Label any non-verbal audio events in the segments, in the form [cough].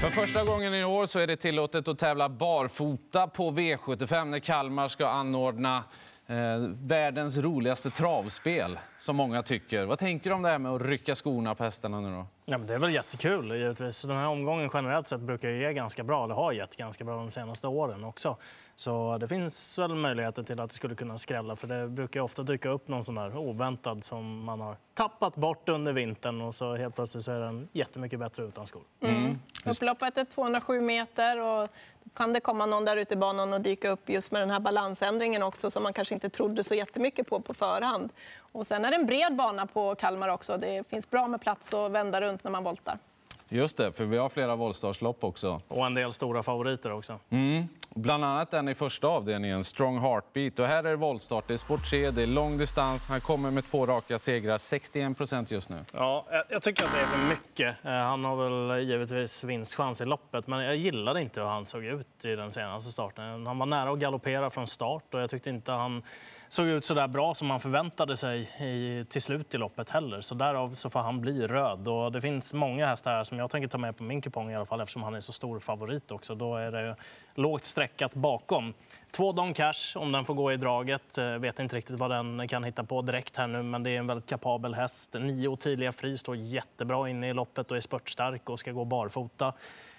För första gången i år så är det tillåtet att tävla barfota på V75 när Kalmar ska anordna eh, världens roligaste travspel, som många tycker. Vad tänker du om det här med att rycka skorna på hästarna nu då? Ja, men det är väl jättekul givetvis. Den här omgången generellt sett brukar ge ganska bra, det har gett ganska bra de senaste åren också. Så det finns väl möjligheter till att det skulle kunna skrälla för det brukar ofta dyka upp någon sån där oväntad som man har tappat bort under vintern och så helt plötsligt så är den jättemycket bättre utan skor. Mm. Upploppet är 207 meter och kan det komma någon där ute i banan och dyka upp just med den här balansändringen också som man kanske inte trodde så jättemycket på på förhand. Och sen är det en bred bana på Kalmar också. Det finns bra med plats att vända runt när man voltar. Just det, för vi har flera voltstartslopp också. Och en del stora favoriter också. Mm. Bland annat den i första avdelningen, Strong Heartbeat. Och här är det voltstart, det är sport 3, det är lång distans. Han kommer med två raka segrar, 61 procent just nu. Ja, jag tycker att det är för mycket. Eh, han har väl givetvis vinstchans i loppet, men jag gillade inte hur han såg ut i den senaste starten. Han var nära att galoppera från start och jag tyckte inte han såg ut så där bra som man förväntade sig i, till slut i loppet heller. Så därav så får han bli röd. Och det finns många hästar här som jag tänker ta med på min kupong i alla fall eftersom han är så stor favorit också. Då är det lågt streckat bakom. Två Don Cash, om den får gå i draget. Eh, vet inte riktigt vad den kan hitta på direkt här nu, men det är en väldigt kapabel häst. Nio Ottilia Fri står jättebra inne i loppet och är spurtstark och ska gå barfota.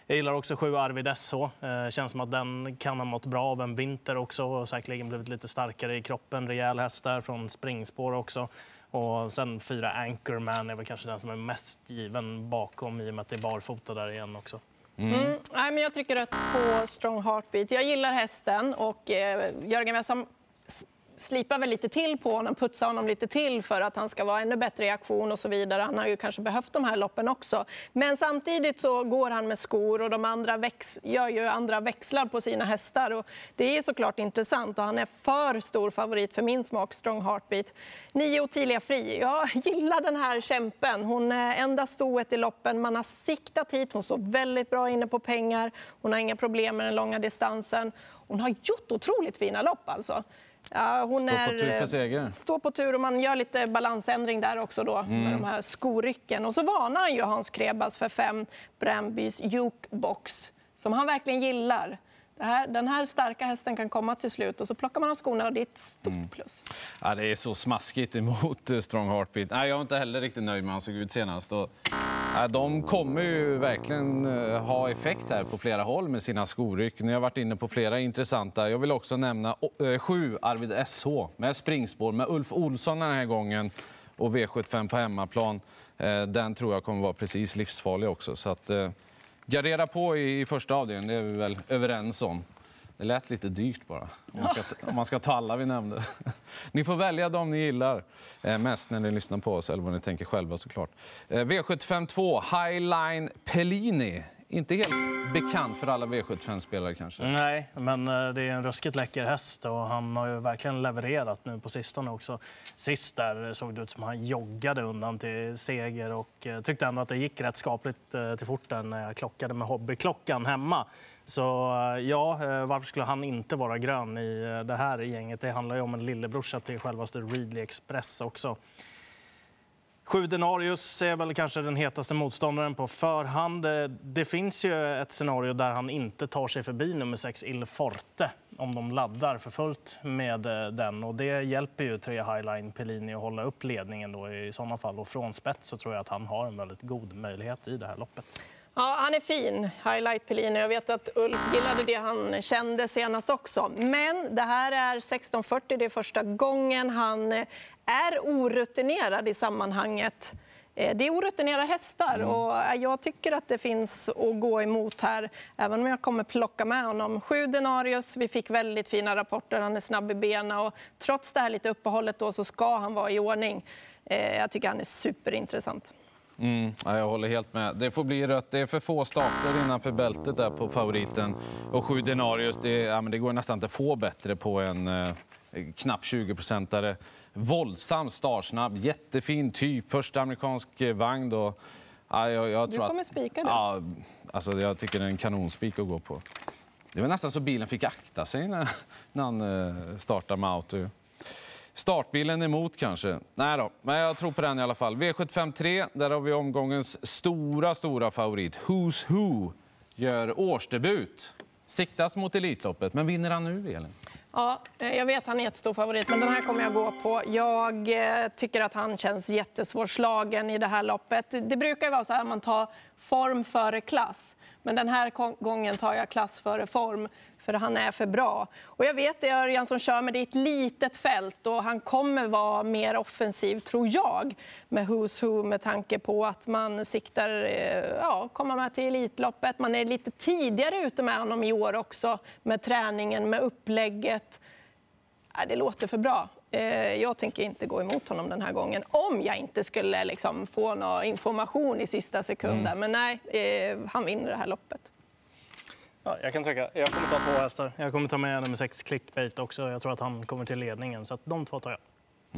Jag gillar också sju Arvid SH. Eh, känns som att den kan ha mått bra av en vinter också och säkerligen blivit lite starkare i kroppen. Rejäl häst där från springspår också. Och sen fyra Anchorman är väl kanske den som är mest given bakom i och med att det är barfota där igen också. Mm. Mm. Nej, men jag trycker rött på Strong Heartbeat. Jag gillar hästen och eh, Jörgen Wessam slipar väl lite till på honom, putsa honom lite till för att han ska vara ännu bättre i aktion och så vidare. Han har ju kanske behövt de här loppen också. Men samtidigt så går han med skor och de andra väx, gör ju andra växlar på sina hästar. Och det är såklart intressant och han är för stor favorit för min smak, Strong Heartbeat. Nio Ottilia Fri. Jag [laughs] gillar den här kämpen. Hon är enda stoet i loppen. Man har siktat hit. Hon står väldigt bra inne på pengar. Hon har inga problem med den långa distansen. Hon har gjort otroligt fina lopp alltså. Ja, hon står på tur för seger. Står på tur och man gör lite balansändring där också då mm. med de här skorycken. Och så varnar han ju Hans Krebas för fem Brambys Jukebox som han verkligen gillar här, den här starka hästen kan komma till slut och så plockar man av skorna och det är ett stort mm. plus. Ja, det är så smaskigt emot eh, Strong Heartbeat. Nej, jag är inte heller riktigt nöjd med hur han såg ut senast. Och, ja, de kommer ju verkligen eh, ha effekt här på flera håll med sina skoryck. Ni har varit inne på flera intressanta. Jag vill också nämna eh, sju Arvid SH med springspår med Ulf Olsson den här gången och V75 på hemmaplan. Den tror jag kommer vara precis livsfarlig också. Så att, Gardera på i, första avdelningen, det är vi väl överens om. Det lät lite dyrt bara, om man ska, om man ska ta alla vi nämnde. [laughs] Ni får välja de ni gillar eh, mest när ni lyssnar på oss, eller vad ni tänker själva såklart. Eh, V75 2, Highline Pellini inte helt bekant för alla V75-spelare kanske. Nej, men eh, det är en ruskigt läcker häst och han har ju verkligen levererat nu på sistone också. Sist där såg det ut som han joggade undan till seger och eh, tyckte ändå att det gick rätt skapligt eh, till forten när jag klockade med hobbyklockan hemma. Så ja, varför skulle han inte vara grön i det här gänget? Det handlar ju om en lillebrorsa till självaste Readly Express också. Sju Denarius är väl kanske den hetaste motståndaren på förhand. Eh, det finns ju ett scenario där han inte tar sig förbi nummer 6 Il Forte om de laddar för fullt med eh, den. Och det hjälper ju tre Highline Pellini att hålla upp ledningen då i sådana fall. Och från spets så tror jag att han har en väldigt god möjlighet i det här loppet. Ja, han är fin, Highlight Pellini. Jag vet att Ulf gillade det han kände senast också. Men det här är 1640, det är första gången han är orutinerad i sammanhanget. Eh, det är orutinerade hästar mm. och jag tycker att det finns att gå emot här, även om jag kommer plocka med honom. Sju denarius, vi fick väldigt fina rapporter, han är snabb i benen och trots det här lite uppehållet då så ska han vara i ordning. Eh, jag tycker han är superintressant. Mm, jag håller helt med. Det får bli rött. Det är för få staplar innanför bältet där på favoriten. Och sju denarius, det, ja, men det går nästan inte att få bättre på en eh, knapp 20-procentare. Våldsam, startsnabb, jättefin typ. Första amerikansk eh, vagn. Då. Ja, jag, jag du kommer att, spika det. Ja, alltså, jag tycker det är en kanonspik att gå på. Det var nästan så bilen fick akta sig när, när han eh, startade med auto. Startbilen emot kanske. Nej då, men jag tror på den i alla fall. V75 3, där har vi omgångens stora, stora favorit. Who's Who? gör årsdebut. Siktas mot Elitloppet, men vinner han nu, Elin? Ja, eh, jag vet att han är jättestor favorit, men den här kommer jag gå på. Jag eh, tycker att han känns jättesvårslagen i det här loppet. Det brukar vara så att man tar form före klass. Men den här gången tar jag klass före form, för han är för bra. Och jag vet det Örjan som kör, men det är ett litet fält och han kommer vara mer offensiv, tror jag, med Who's Who med tanke på att man siktar eh, ja, komma med till Elitloppet. Man är lite tidigare ute med honom i år också, med träningen, med upplägget. Det låter för bra. Eh, jag tänker inte gå emot honom den här gången om jag inte skulle liksom få någon information i sista sekunden. Mm. Men nej, eh, han vinner det här loppet. Ja, jag kan trycka. Jag kommer ta två hästar. Jag kommer ta med nummer sex clickbait också. Jag tror att han kommer till ledningen. Så att de två tar jag.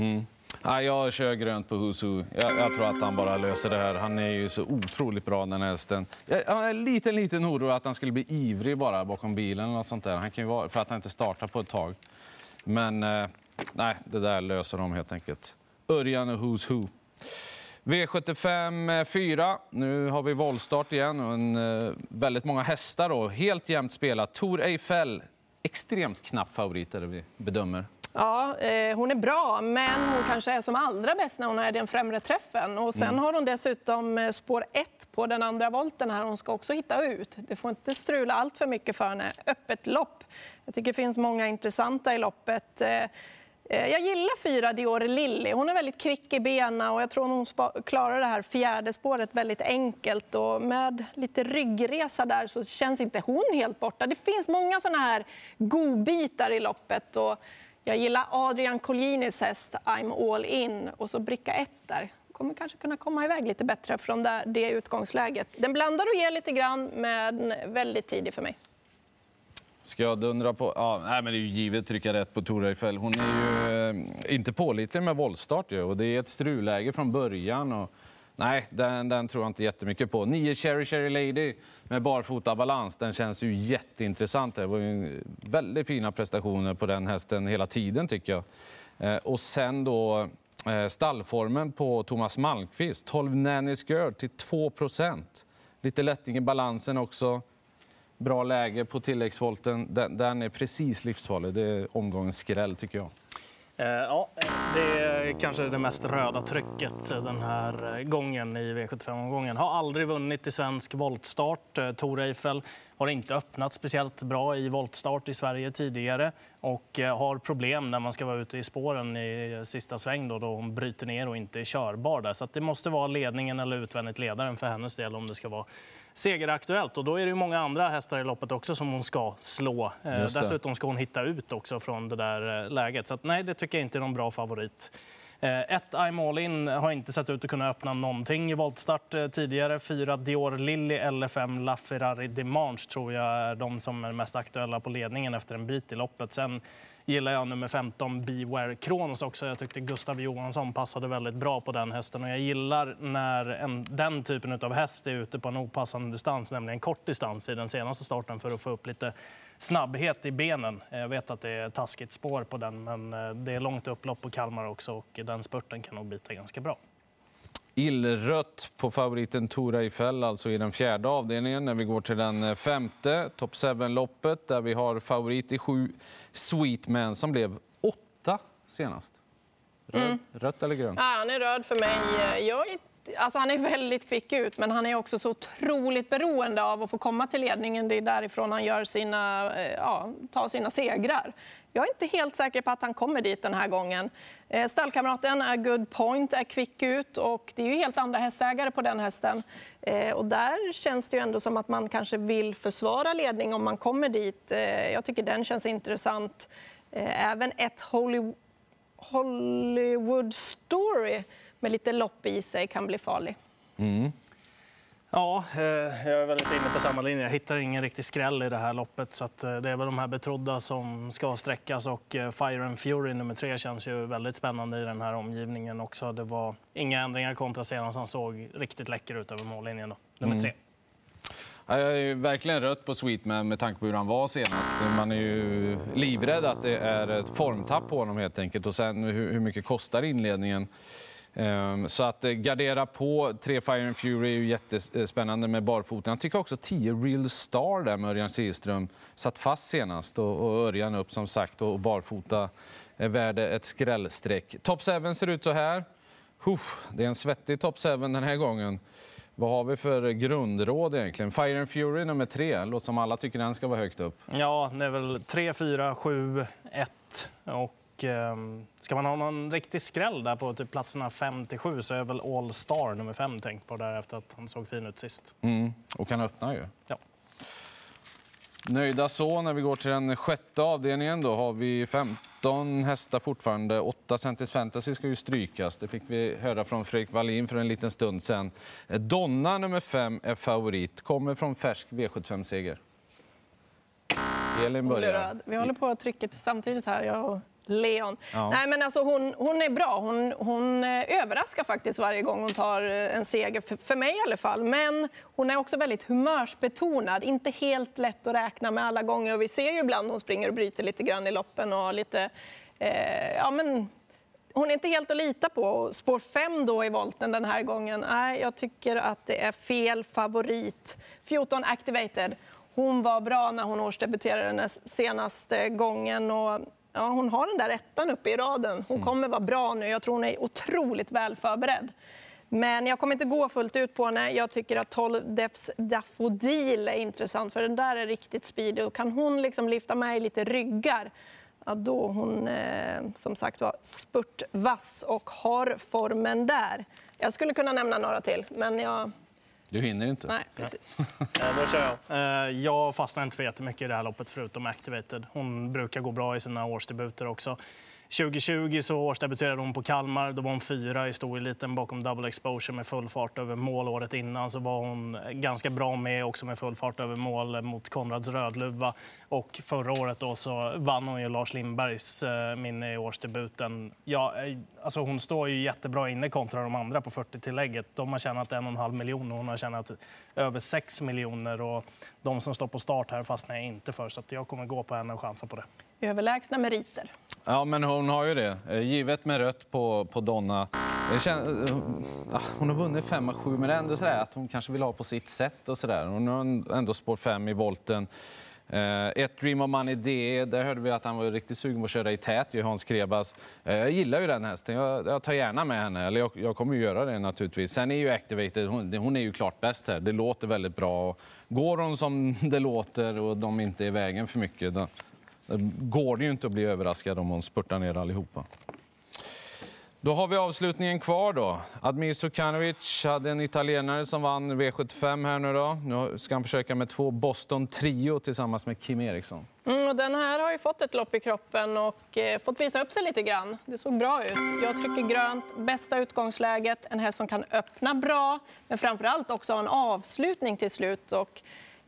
Mm. Ja, jag kör grönt på Husu. Jag, jag, tror att han bara löser det här. Han är ju så otroligt bra den hästen. Jag har en liten, liten oro att han skulle bli ivrig bara bakom bilen eller något sånt där. Han kan vara, för att han inte startar på ett tag. Men eh, nej, det där löser de helt enkelt. Örjan och Who's Who. V75 4. Nu har vi voltstart igen och en, eh, väldigt många hästar. Då. Helt jämnt spelat. Tor Eiffel, extremt knapp favorit, är det vi bedömer. Ja, eh, hon är bra, men hon kanske är som allra bäst när hon är den främre träffen. Och sen mm. har hon dessutom eh, spår 1 på den andra volten här. Hon ska också hitta ut. Det får inte strula allt för mycket för henne. Öppet lopp. Jag tycker det finns många intressanta i loppet. Eh, Eh, Eh, jag gillar fyra Dior Lilly. Hon är väldigt kvick i benen och jag tror hon klarar det här fjärde spåret väldigt enkelt. Och med lite ryggresa där så känns inte hon helt borta. Det finns många såna här godbitar i loppet. Och jag gillar Adrian Collinis häst I'm all in och så bricka ett där. Kommer kanske kunna komma iväg lite bättre från det utgångsläget. Den blandar och ger lite grann, men väldigt tidig för mig. Ska jag dundra på? Ja, nej, men det är ju givet att trycka rätt på Tora Eiffel. Hon är ju eh, inte pålitlig med våldstart ju, och det är ett struläge från början. Och, nej, den, den tror jag inte jättemycket på. Nio Cherry Cherry Lady med barfota balans, den känns ju jätteintressant. Det var ju väldigt fina prestationer på den hästen hela tiden tycker jag. Eh, och sen då eh, stallformen på Thomas Malmqvist, 12 Nanny Skirt till 2% Lite lättning i balansen också bra läge på tilläggsvolten. Den, den är precis livsfarlig. Det är omgångens skräll, tycker jag. Eh, ja, det är kanske det mest röda trycket den här gången i V75-omgången. Har aldrig vunnit i svensk voltstart. Eh, Tor Eiffel har inte öppnat speciellt bra i voltstart i Sverige tidigare och eh, har problem när man ska vara ute i spåren i sista sväng då, då hon bryter ner och inte är körbar där. Så det måste vara ledningen eller utvändigt ledaren för hennes del om det ska vara segeraktuellt. Och då är det många andra hästar i loppet också som hon ska slå. Eh, dessutom ska hon hitta ut också från det där eh, läget. Så att, nej, det tycker jag inte är någon bra favorit. Eh, ett I'm All In har inte sett ut att kunna öppna någonting i voltstart tidigare. Fyra Dior Lilly eller fem LaFerrari Dimanche tror jag är de som är mest aktuella på ledningen efter en bit i loppet. Sen gillar jag nummer 15, Beware Kronos också. Jag tyckte Gustav Johansson passade väldigt bra på den hästen. Och jag gillar när en, den typen av häst är ute på en opassande distans, nämligen kort distans i den senaste starten för att få upp lite snabbhet i benen. Jag vet att det är taskigt spår på den, men eh, det är långt upplopp på Kalmar också och den spurten kan nog bita ganska bra illrött på favoriten Tora Eiffel, alltså i den fjärde avdelningen. När vi går till den femte, Top 7-loppet, där vi har favorit i sju, Sweetman, som blev åtta senast. Röd, mm. Rött eller grönt? Ja, han är röd för mig. Jag Alltså han är väldigt kvick ut, men han är också så otroligt beroende av att få komma till ledningen. Det är därifrån han gör sina, eh, ja, tar sina segrar. Jag är inte helt säker på att han kommer dit den här gången. Eh, stallkamraten är good point, är kvick ut och det är ju helt andra hästägare på den hästen. Eh, och där känns det ju ändå som att man kanske vill försvara ledning om man kommer dit. Jag tycker den känns intressant. Även ett Hollywood Story med lite lopp i sig kan bli farlig. Mm. Ja, eh, jag är väldigt inne på samma linje. Jag hittar ingen riktig skräll i det här loppet. Så eh, det är väl de här betrodda som ska sträckas. Och eh, Fire and Fury nummer tre känns ju väldigt spännande i den här omgivningen också. Det var inga ändringar kontra senast. Han såg riktigt läcker ut över mållinjen. Då. Nummer mm. tre. Jag är verkligen rött på Sweetman med tanke på hur han var senast. Man är ju livrädd att det är ett formtapp på honom helt enkelt. Och sen hur mycket kostar inledningen? Ehm, så att eh, gardera på tre Fire and Fury är ju jättespännande med barfoten. Jag tycker också 10 Real Star där med Örjan Kihlström satt fast senast och Örjan upp som sagt och barfota är värde ett skrällstreck. Top 7 ser ut så här. Det är en svettig top 7 den här gången. Vad har vi för grundråd egentligen? Fire and Fury nummer tre. Låter som alla tycker den ska vara högt upp. Ja, det är väl 3, 4, 7, 1. Och ehm, ska man ha någon riktig skräll där på typ platserna 5 till 7 så är väl All Star nummer 5 tänkt på där efter att han såg fin ut sist. Mm. Och kan öppna ju. Ja. Nöjda så. När vi går till den sjätte avdelningen då har vi 15 hästar fortfarande. 8 Centis Fantasy ska ju strykas. Det fick vi höra från Fredrik Wallin för en liten stund sen. Donna nummer 5 är favorit. Kommer från färsk V75-seger. Elin börjar. Vi håller på att trycka till samtidigt här, jag och Leon. Ja. Nej, men alltså hon, hon är bra. Hon, hon eh, överraskar faktiskt varje gång hon tar eh, en seger, för, för mig i alla fall. Men hon är också väldigt humörsbetonad. Inte helt lätt att räkna med alla gånger. Och vi ser ju ibland hon springer och bryter lite grann i loppen och lite... Eh, ja, men hon är inte helt att lita på. Spår 5 då i volten den här gången. Nej, jag tycker att det är fel favorit. 14 Activated. Hon var bra när hon årsdebuterade den senaste gången. Och, ja, hon har den där ettan uppe i raden. Hon kommer vara bra nu. Jag tror hon är otroligt väl förberedd. Men jag kommer inte gå fullt ut på henne. Jag tycker att 12 Defs Daffodil är intressant, för den där är riktigt speedig. Och kan hon liksom lyfta med i lite ryggar, ja, då hon eh, som sagt var spurtvass och har formen där. Jag skulle kunna nämna några till, men jag... Du hinner inte. Nej, precis. Eh, [laughs] Då kör jag. Eh, Jag fastnar inte för jättemycket i det här loppet förutom Activated. Hon brukar gå bra i sina årsdebuter också. 2020 så årsdebuterade hon på Kalmar. Då var hon fyra i storeliten bakom double exposure med full fart över mål. Året innan så var hon ganska bra med också med full fart över mål mot Konrads Rödluva. Och förra året då så vann hon ju Lars Lindbergs eh, minne i årsdebuten. Ja, eh, alltså hon står ju jättebra inne kontra de andra på 40-tillägget. De har tjänat en och en halv miljon och hon har tjänat över 6 miljoner. Och de som står på start här fastnar jag inte för så att jag kommer gå på henne och chansa på det. Överlägsna meriter. Ja, men hon har ju det. Eh, givet med rött på, på Donna. Känner, eh, ah, hon har vunnit 5 av 7, men det är ändå så att hon kanske vill ha på sitt sätt. och så där. Hon har ändå spår 5 i volten. Eh, ett Dream of Money DE, där hörde vi att han var riktigt sugen på att köra i tät, ju Hans Krebas. Jag gillar ju den hästen. Jag, jag tar gärna med henne. Eller jag, jag kommer ju göra det naturligtvis. Sen är ju Activated, hon, hon är ju klart bäst här. Det låter väldigt bra. Och Går hon som [laughs] det låter och de inte är i vägen för mycket, då går det ju inte att bli överraskad om hon spurtar ner allihopa. Då har vi avslutningen kvar. då. Admir Sukanovic hade en italienare som vann V75 här nu. då. Nu ska han försöka med två Boston Trio tillsammans med Kim Eriksson. Mm, och den här har ju fått ett lopp i kroppen och eh, fått visa upp sig lite grann. Det såg bra ut. Jag trycker grönt, bästa utgångsläget, en häst som kan öppna bra men framför allt också ha en avslutning till slut. Och,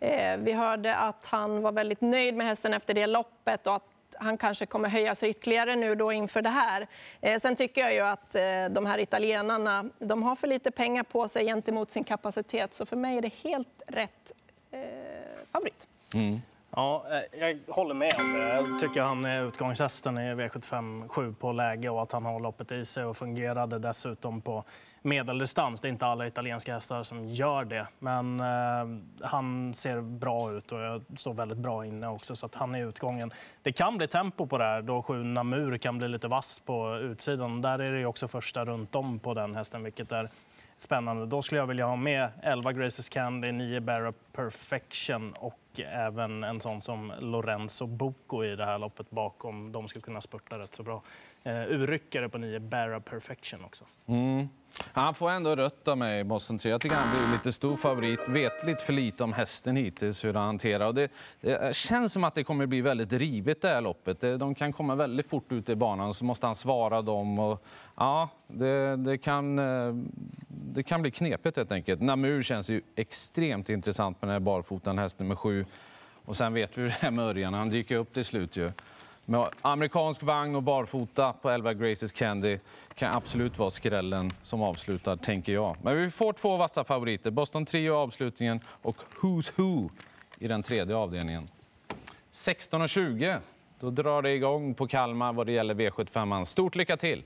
Eh, vi hörde att han var väldigt nöjd med hästen efter det loppet och att han kanske kommer höja sig ytterligare nu då inför det här. Eh, sen tycker jag ju att eh, de här italienarna de har för lite pengar på sig gentemot sin kapacitet så för mig är det helt rätt eh, favorit. Mm. Ja, eh, jag håller med om det. Jag tycker han är utgångshästen i V75 7 på läge och att han har loppet i sig och fungerade dessutom på medeldistans. Det är inte alla italienska hästar som gör det, men eh, han ser bra ut och jag står väldigt bra inne också så att han är utgången. Det kan bli tempo på det här då sju Namur kan bli lite vass på utsidan. Där är det också första runt om på den hästen, vilket är spännande. Då skulle jag vilja ha med 11 Graces Candy, 9 Barra Perfection och även en sån som Lorenzo Boko i det här loppet bakom. De skulle kunna spurta rätt så bra. Eh, urryckare på nio, Barra Perfection också. Mm. Han får ändå rött av mig, Boston Trio. Jag tycker han blir lite stor favorit. Vet lite för lite om hästen hittills, hur han hanterar. Och det, det känns som att det kommer bli väldigt rivet det här loppet. De kan komma väldigt fort ut i banan, så måste han svara dem. Och, ja, det, det, kan, eh, det kan bli knepigt helt enkelt. Namur känns ju extremt intressant med den här barfotan, häst nummer sju. Och sen vet vi hur det är med Örjan, han dyker upp till slut ju. Med amerikansk vagn och barfota på 11 Graces Candy kan absolut vara skrällen som avslutar, tänker jag. Men vi får två vassa favoriter. Boston Trio i avslutningen och Who's Who i den tredje avdelningen. 16.20, då drar det igång på Kalmar vad det gäller V75. Stort lycka till!